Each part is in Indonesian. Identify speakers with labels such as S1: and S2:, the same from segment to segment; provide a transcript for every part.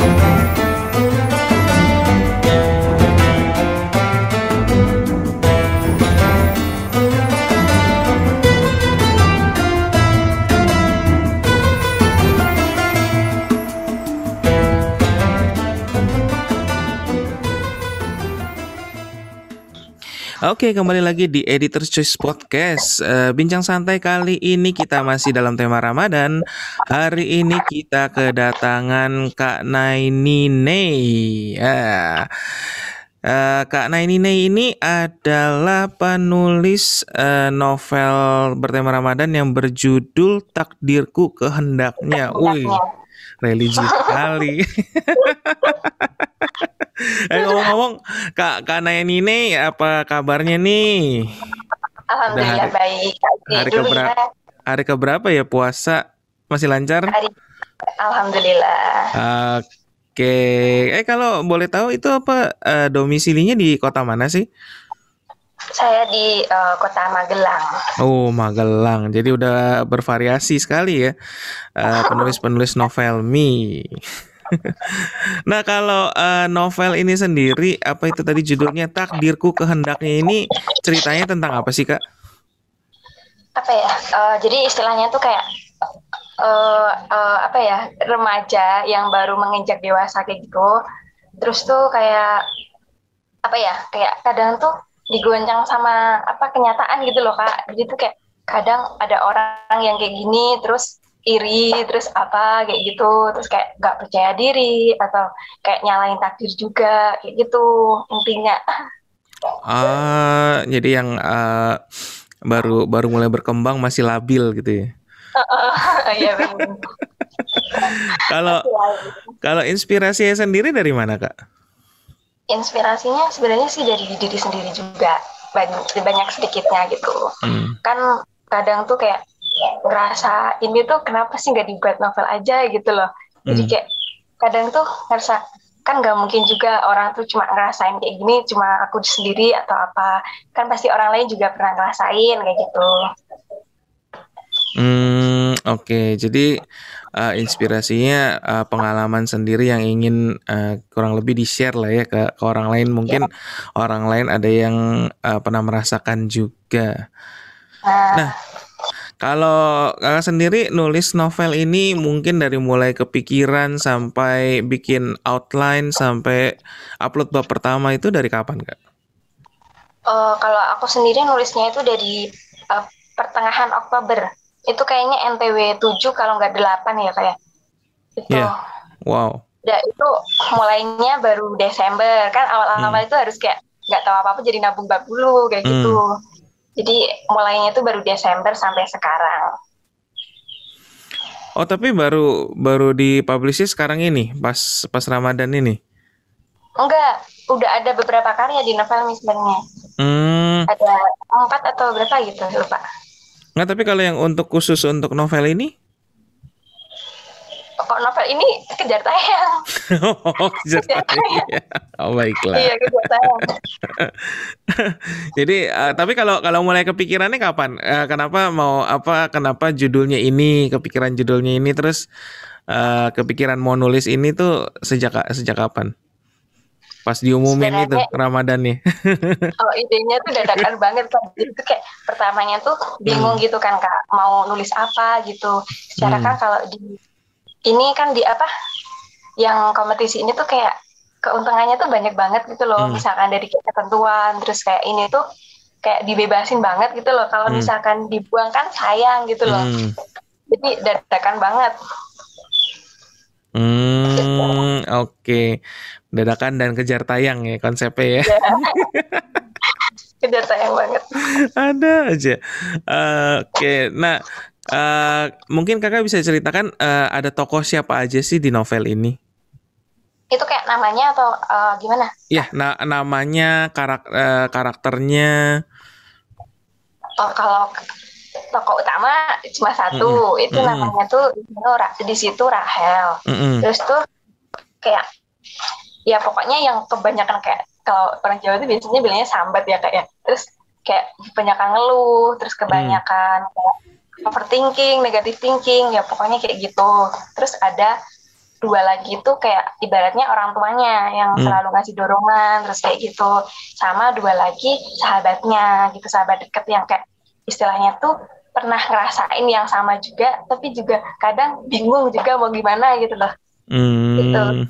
S1: Thank you. Oke, kembali lagi di Editor's Choice Podcast. Uh, bincang santai kali ini kita masih dalam tema Ramadan. Hari ini kita kedatangan Kak Nainine. Ya. Uh, Kak Nainine ini adalah penulis uh, novel bertema Ramadan yang berjudul Takdirku Kehendaknya. Wih, religi sekali. eh ngomong-ngomong, Kak Kak Nainine apa kabarnya nih?
S2: Alhamdulillah hari, baik.
S1: Hari keberapa? Ya. Hari keberapa ya puasa? Masih lancar? Hari,
S2: Alhamdulillah.
S1: Oke. Eh kalau boleh tahu itu apa uh, domisilinya di kota mana sih?
S2: Saya di uh, kota Magelang.
S1: Oh Magelang, jadi udah bervariasi sekali ya uh, penulis-penulis novel mi. Nah kalau uh, novel ini sendiri apa itu tadi judulnya takdirku kehendaknya ini ceritanya tentang apa sih kak?
S2: Apa ya? Uh, jadi istilahnya tuh kayak uh, uh, apa ya remaja yang baru menginjak dewasa kayak gitu. Terus tuh kayak apa ya? Kayak kadang tuh digoncang sama apa kenyataan gitu loh kak. Jadi tuh kayak kadang ada orang yang kayak gini terus iri terus apa kayak gitu. Terus kayak nggak percaya diri atau kayak nyalain takdir juga kayak gitu intinya.
S1: Ah jadi yang uh, baru baru mulai berkembang masih labil gitu ya?
S2: Iya
S1: kalau kalau inspirasinya sendiri dari mana kak?
S2: Inspirasinya sebenarnya sih dari diri sendiri juga banyak banyak sedikitnya gitu. Hmm. kan kadang tuh kayak ngerasa ini tuh kenapa sih nggak dibuat novel aja gitu loh jadi hmm. kayak kadang tuh ngerasa kan nggak mungkin juga orang tuh cuma ngerasain kayak gini cuma aku sendiri atau apa kan pasti orang lain juga pernah ngerasain kayak gitu
S1: hmm oke okay. jadi uh, inspirasinya uh, pengalaman sendiri yang ingin uh, kurang lebih di share lah ya ke, ke orang lain mungkin ya. orang lain ada yang uh, pernah merasakan juga nah, nah kalau kakak sendiri nulis novel ini mungkin dari mulai kepikiran sampai bikin outline sampai upload bab pertama itu dari kapan kak?
S2: Uh, kalau aku sendiri nulisnya itu dari uh, pertengahan Oktober. Itu kayaknya NTW 7 kalau nggak 8 ya kayak. Ya? Itu.
S1: Yeah. Wow.
S2: Ya itu mulainya baru Desember kan awal-awal hmm. itu harus kayak nggak tahu apa-apa jadi nabung bab dulu kayak hmm. gitu. Jadi mulainya itu baru Desember sampai sekarang.
S1: Oh tapi baru baru dipublish sekarang ini pas pas Ramadan ini?
S2: Enggak, udah ada beberapa karya di novel sebenarnya. Hmm. Ada empat atau berapa gitu lupa.
S1: Nggak tapi kalau yang untuk khusus untuk novel ini?
S2: Kok novel ini kejar tayang.
S1: oh, kejar tayang. oh baiklah. Iya kejar tayang. Jadi uh, tapi kalau kalau mulai kepikirannya kapan? Uh, kenapa mau apa? Kenapa judulnya ini? Kepikiran judulnya ini terus uh, kepikiran mau nulis ini tuh sejak sejak kapan? Pas diumumin Sebenarnya, itu Ramadan nih.
S2: oh idenya tuh dadakan banget kan. Itu kayak pertamanya tuh bingung hmm. gitu kan kak. Mau nulis apa gitu. Secara hmm. kan kalau di ini kan di apa yang kompetisi ini tuh kayak keuntungannya tuh banyak banget gitu loh hmm. misalkan dari ketentuan terus kayak ini tuh kayak dibebasin banget gitu loh kalau hmm. misalkan dibuang kan sayang gitu loh hmm. jadi dadakan banget
S1: Hmm, oke. Okay. Dadakan dan kejar tayang ya konsepnya ya. Iya.
S2: kejar tayang banget.
S1: Ada aja. Uh, oke, okay. nah Uh, mungkin kakak bisa ceritakan uh, ada tokoh siapa aja sih di novel ini?
S2: Itu kayak namanya atau uh, gimana?
S1: Ya, na namanya, karak uh, karakternya.
S2: Oh, kalau tokoh utama cuma satu, mm -hmm. itu mm -hmm. namanya tuh di situ Rahel. Mm -hmm. Terus tuh kayak ya pokoknya yang kebanyakan kayak kalau orang Jawa itu biasanya bilangnya sambat ya kayak ya. Terus kayak kebanyakan ngeluh, terus kebanyakan mm. kayak overthinking, negative thinking, ya pokoknya kayak gitu. Terus ada dua lagi itu kayak ibaratnya orang tuanya yang
S1: Hmm.
S2: selalu ngasih dorongan terus kayak gitu sama dua lagi sahabatnya gitu sahabat deket yang kayak istilahnya tuh pernah ngerasain yang sama juga tapi juga kadang bingung juga mau gimana gitu loh Gitu.
S1: Hmm.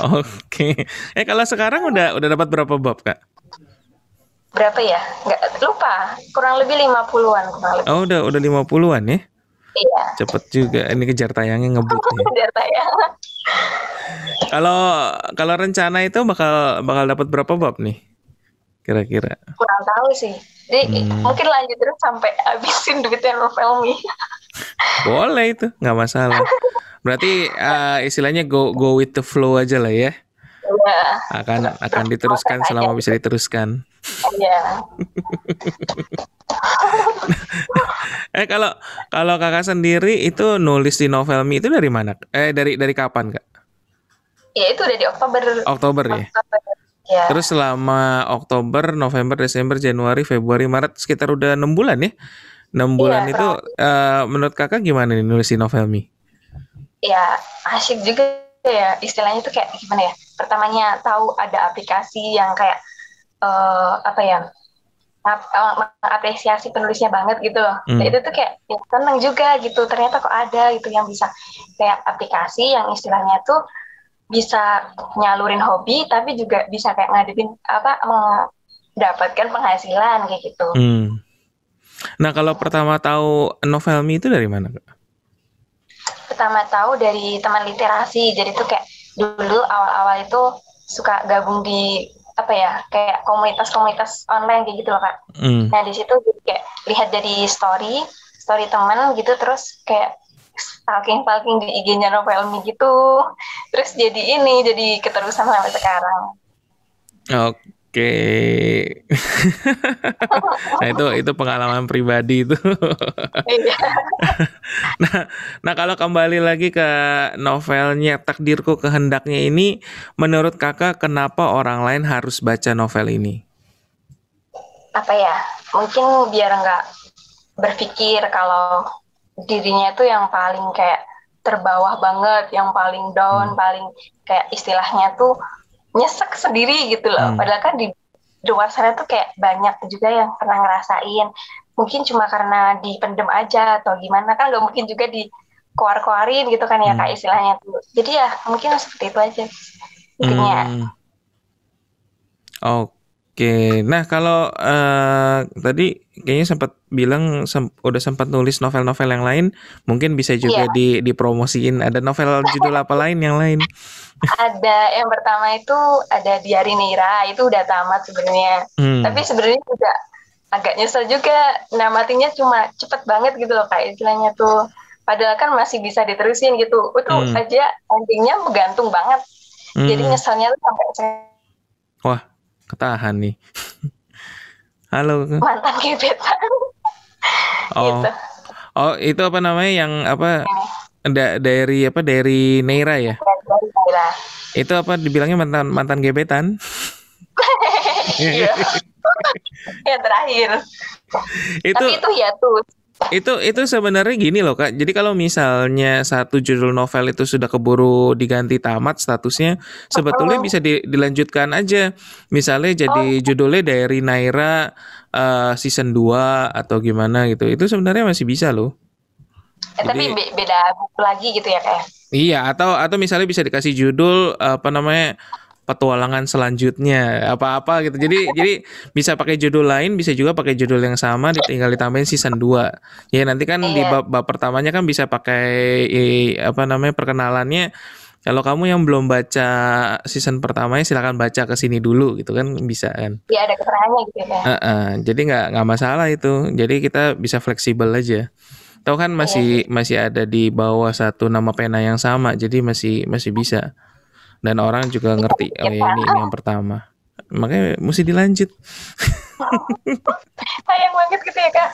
S1: Oke. Eh kalau sekarang udah udah dapat berapa bab, Kak?
S2: Berapa ya nggak lupa kurang lebih 50-an kurang lebih
S1: Oh, udah udah 50-an ya.
S2: iya
S1: Cepet juga. Ini kejar tayangnya ngebut nih.
S2: biar tayang
S1: Kalau kalau rencana itu bakal bakal dapat berapa bab nih? Kira-kira.
S2: kurang tahu sih jadi
S1: Hmm.
S2: mungkin lanjut terus sampai habisin duitnya novel me
S1: Boleh itu, nggak masalah. Berarti eh, istilahnya go go with the flow aja lah ya.
S2: Iya,
S1: Akan akan diteruskan selama bisa diteruskan.
S2: iya.
S1: Eh kalau kalau kakak sendiri itu nulis di novel me itu dari mana? Eh dari dari kapan kak?
S2: Ya itu udah di Oktober.
S1: Oktober ya.
S2: Oktober. Ya.
S1: Terus selama Oktober, November, Desember, Januari, Februari, Maret sekitar udah enam bulan ya. Enam bulan
S2: Iya,
S1: itu eh, menurut kakak gimana nih nulis di novel me?
S2: ya asik juga ya istilahnya tuh kayak gimana ya pertamanya tahu ada aplikasi yang kayak eh apa ya eh, mengapresiasi penulisnya banget gitu loh
S1: Hmm.
S2: itu tuh kayak ya, seneng juga gitu ternyata kok ada gitu yang bisa kayak aplikasi yang istilahnya tuh bisa nyalurin hobi tapi juga bisa kayak ngadepin apa mendapatkan penghasilan kayak gitu
S1: Hmm. Nah kalau pertama tahu novel me itu dari mana kak?
S2: Pertama tahu dari teman literasi jadi tuh kayak dulu awal-awal itu suka gabung di apa ya kayak komunitas-komunitas online kayak gitu loh kak
S1: Hmm.
S2: nah di situ kayak lihat dari story story teman gitu terus kayak stalking stalking di IG-nya Novelmi gitu terus jadi ini jadi keterusan sampai sekarang
S1: Oke. Nah itu itu pengalaman pribadi itu.
S2: Iya.
S1: nah, nah kalau kembali lagi ke novelnya Takdirku Kehendaknya ini, menurut kakak kenapa orang lain harus baca novel ini?
S2: apa ya mungkin biar nggak berpikir kalau dirinya itu yang paling kayak terbawah banget yang paling down paling kayak istilahnya tuh nyesek sendiri gitu loh
S1: Hmm.
S2: padahal kan di luar sana tuh kayak banyak juga yang pernah ngerasain mungkin cuma karena dipendem aja atau gimana kan nggak mungkin juga di keluar-keluarin gitu kan ya
S1: Hmm.
S2: kak istilahnya tuh jadi ya mungkin seperti itu aja intinya
S1: Hmm. Oke, nah kalau eh, tadi kayaknya sempat bilang sem- udah sempat nulis novel-novel yang lain, mungkin bisa juga
S2: Iya.
S1: di dipromosiin. Ada novel judul apa lain yang lain?
S2: Ada yang pertama itu ada Diari Nira itu udah tamat sebenarnya
S1: Hmm.
S2: tapi sebenarnya juga agak nyesel juga namatinya cuma cepet banget gitu loh kayak istilahnya tuh padahal kan masih bisa diterusin gitu itu
S1: Hmm.
S2: aja endingnya bergantung banget jadi
S1: Hmm.
S2: nyeselnya tuh sampai
S1: Wah, ketahan nih. Halo.
S2: mantan gebetan
S1: Oh,
S2: gitu
S1: oh itu apa namanya yang apa da dari apa dari Neira ya? Itu apa dibilangnya mantan mantan gebetan?
S2: Iya. yang terakhir
S1: itu
S2: tapi itu ya tuh
S1: itu itu sebenarnya gini loh kak. Jadi kalau misalnya satu judul novel itu sudah keburu diganti tamat statusnya, sebetulnya
S2: Oh.
S1: bisa di- dilanjutkan aja. Misalnya jadi judulnya dari Naira eh, season 2 atau gimana gitu. Itu sebenarnya masih bisa loh.
S2: Eh, tapi
S1: Jadi-
S2: be- beda buku lagi gitu ya kayak
S1: Iya, atau atau misalnya bisa dikasih judul apa namanya petualangan selanjutnya apa-apa gitu. Jadi jadi bisa pakai judul lain, bisa juga pakai judul yang sama tinggal ditambahin season 2. Ya nanti kan di
S2: Iya.
S1: bab, bab pertamanya kan bisa pakai eh, apa namanya perkenalannya kalau kamu yang belum baca season pertamanya silakan baca ke sini dulu gitu kan bisa kan.
S2: ya ada keterangannya gitu ya
S1: Heeh, jadi nggak nggak masalah itu. Jadi kita bisa fleksibel aja. Tahu kan masih masih ada di bawah satu nama pena yang sama, jadi masih masih bisa. Dan orang juga ngerti, oh ya ini, ini yang pertama. Makanya mesti dilanjut.
S2: sayang banget gitu ya kak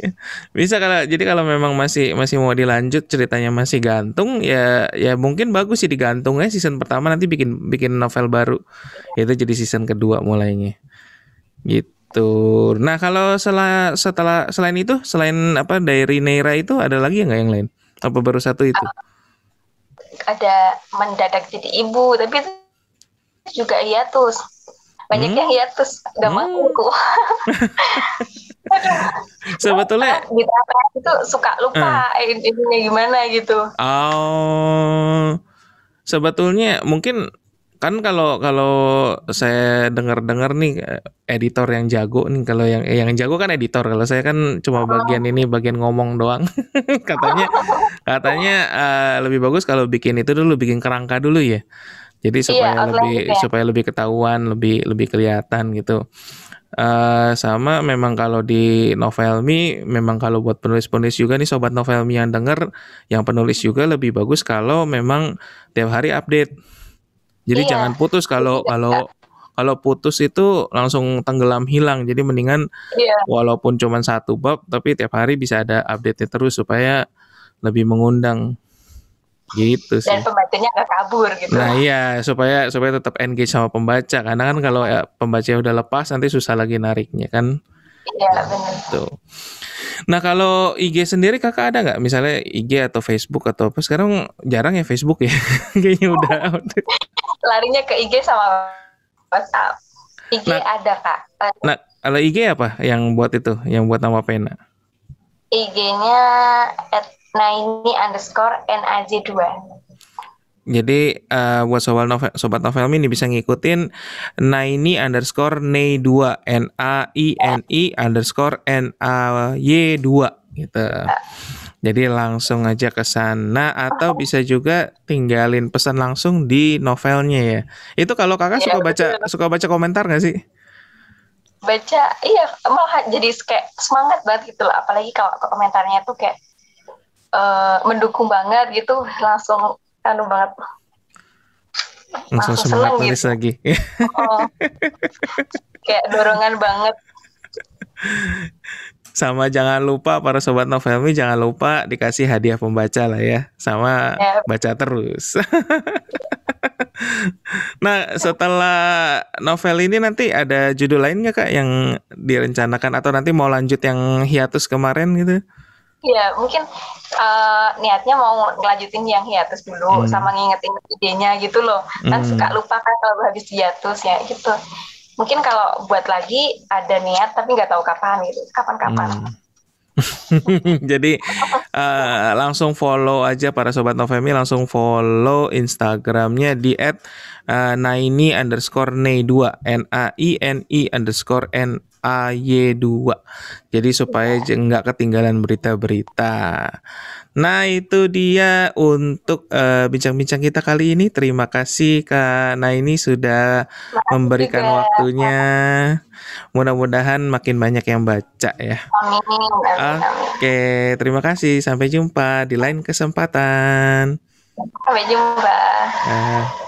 S1: Bisa kalau jadi kalau memang masih masih mau dilanjut ceritanya masih gantung ya ya mungkin bagus sih digantung ya season pertama nanti bikin bikin novel baru. Itu jadi season kedua mulainya. Gitu. Nah, kalau setelah setelah selain itu selain apa Diary Neira itu ada lagi nggak yang lain? Apa baru satu itu?
S2: ada mendadak jadi ibu tapi itu juga hiatus banyak
S1: Hmm.
S2: yang hiatus gak
S1: Hmm.
S2: mau aku
S1: Sebetulnya
S2: itu suka lupa
S1: Eh.
S2: in- ininya gimana gitu
S1: Oh, sebetulnya mungkin kan kalau kalau saya dengar-dengar nih eh, editor yang jago nih kalau yang eh, yang jago kan editor kalau saya kan cuma bagian ini bagian ngomong doang katanya katanya eh, lebih bagus kalau bikin itu dulu bikin kerangka dulu ya jadi supaya
S2: outline
S1: lebih
S2: ya.
S1: supaya lebih ketahuan lebih lebih kelihatan gitu Eh sama memang kalau di Novelmi memang kalau buat penulis-penulis juga nih sobat Novelmi yang denger yang penulis juga lebih bagus kalau memang tiap hari update. Jadi
S2: Iya.
S1: jangan putus kalau
S2: Iya.
S1: kalau kalau putus itu langsung tenggelam hilang. Jadi mendingan
S2: iya
S1: walaupun cuma satu bab tapi tiap hari bisa ada update terus supaya lebih mengundang. Gitu sih.
S2: dan pembacanya gak kabur gitu
S1: Nah iya supaya supaya tetap engage sama pembaca karena kan kalau ya, pembaca udah lepas nanti susah lagi nariknya kan
S2: iya benar
S1: tuh. Nah kalau IG sendiri kakak ada nggak misalnya IG atau Facebook atau apa sekarang jarang ya Facebook ya kayaknya udah
S2: larinya ke IG sama WhatsApp IG
S1: Nah.
S2: ada kak
S1: Nah kalau IG apa yang buat itu yang buat nama pena
S2: IG-nya naini underscore NAJ2
S1: Jadi eh, buat sobat novel, sobat novel ini bisa ngikutin Naini underscore Nay 2 N A I N I underscore N A Y 2 gitu. Jadi langsung aja ke sana atau bisa juga tinggalin pesan langsung di novelnya ya. Itu kalau kakak
S2: Iya,
S1: suka baca
S2: betul.
S1: suka baca komentar nggak sih?
S2: baca iya malah jadi kayak semangat banget gitu loh apalagi kalau komentarnya tuh kayak eh, mendukung banget gitu langsung anu banget
S1: Langsung
S2: Langsung
S1: semangat
S2: seneng
S1: nulis
S2: gitu.
S1: lagi.
S2: Oh. kayak dorongan banget
S1: Sama jangan lupa para sobat novelmi jangan lupa dikasih hadiah pembaca lah ya. Sama
S2: Ya.
S1: baca terus. nah setelah novel ini nanti ada judul lain nggak kak yang direncanakan atau nanti mau lanjut yang hiatus kemarin gitu?
S2: ya mungkin eh, niatnya mau ngelanjutin yang hiatus dulu
S1: Hmm.
S2: sama ngingetin idenya gitu loh kan
S1: Hmm.
S2: suka lupa kan kalau habis hiatus ya gitu mungkin kalau buat lagi ada niat tapi nggak tahu kapan gitu. Kapan-kapan.
S1: Hmm. Jadi eh, langsung follow aja para sobat Novemi langsung follow Instagramnya di at eh, naini underscore nay 2 n a i n i underscore n a y 2 jadi supaya j- nggak ketinggalan berita-berita. Nah itu dia untuk eh, bincang-bincang kita kali ini. Terima kasih Kak Naini sudah memberikan
S2: juga.
S1: waktunya. Mudah-mudahan makin banyak yang baca ya.
S2: amin amin, amin.
S1: Oke, terima kasih. Sampai jumpa di lain kesempatan.
S2: sampai jumpa
S1: Ah.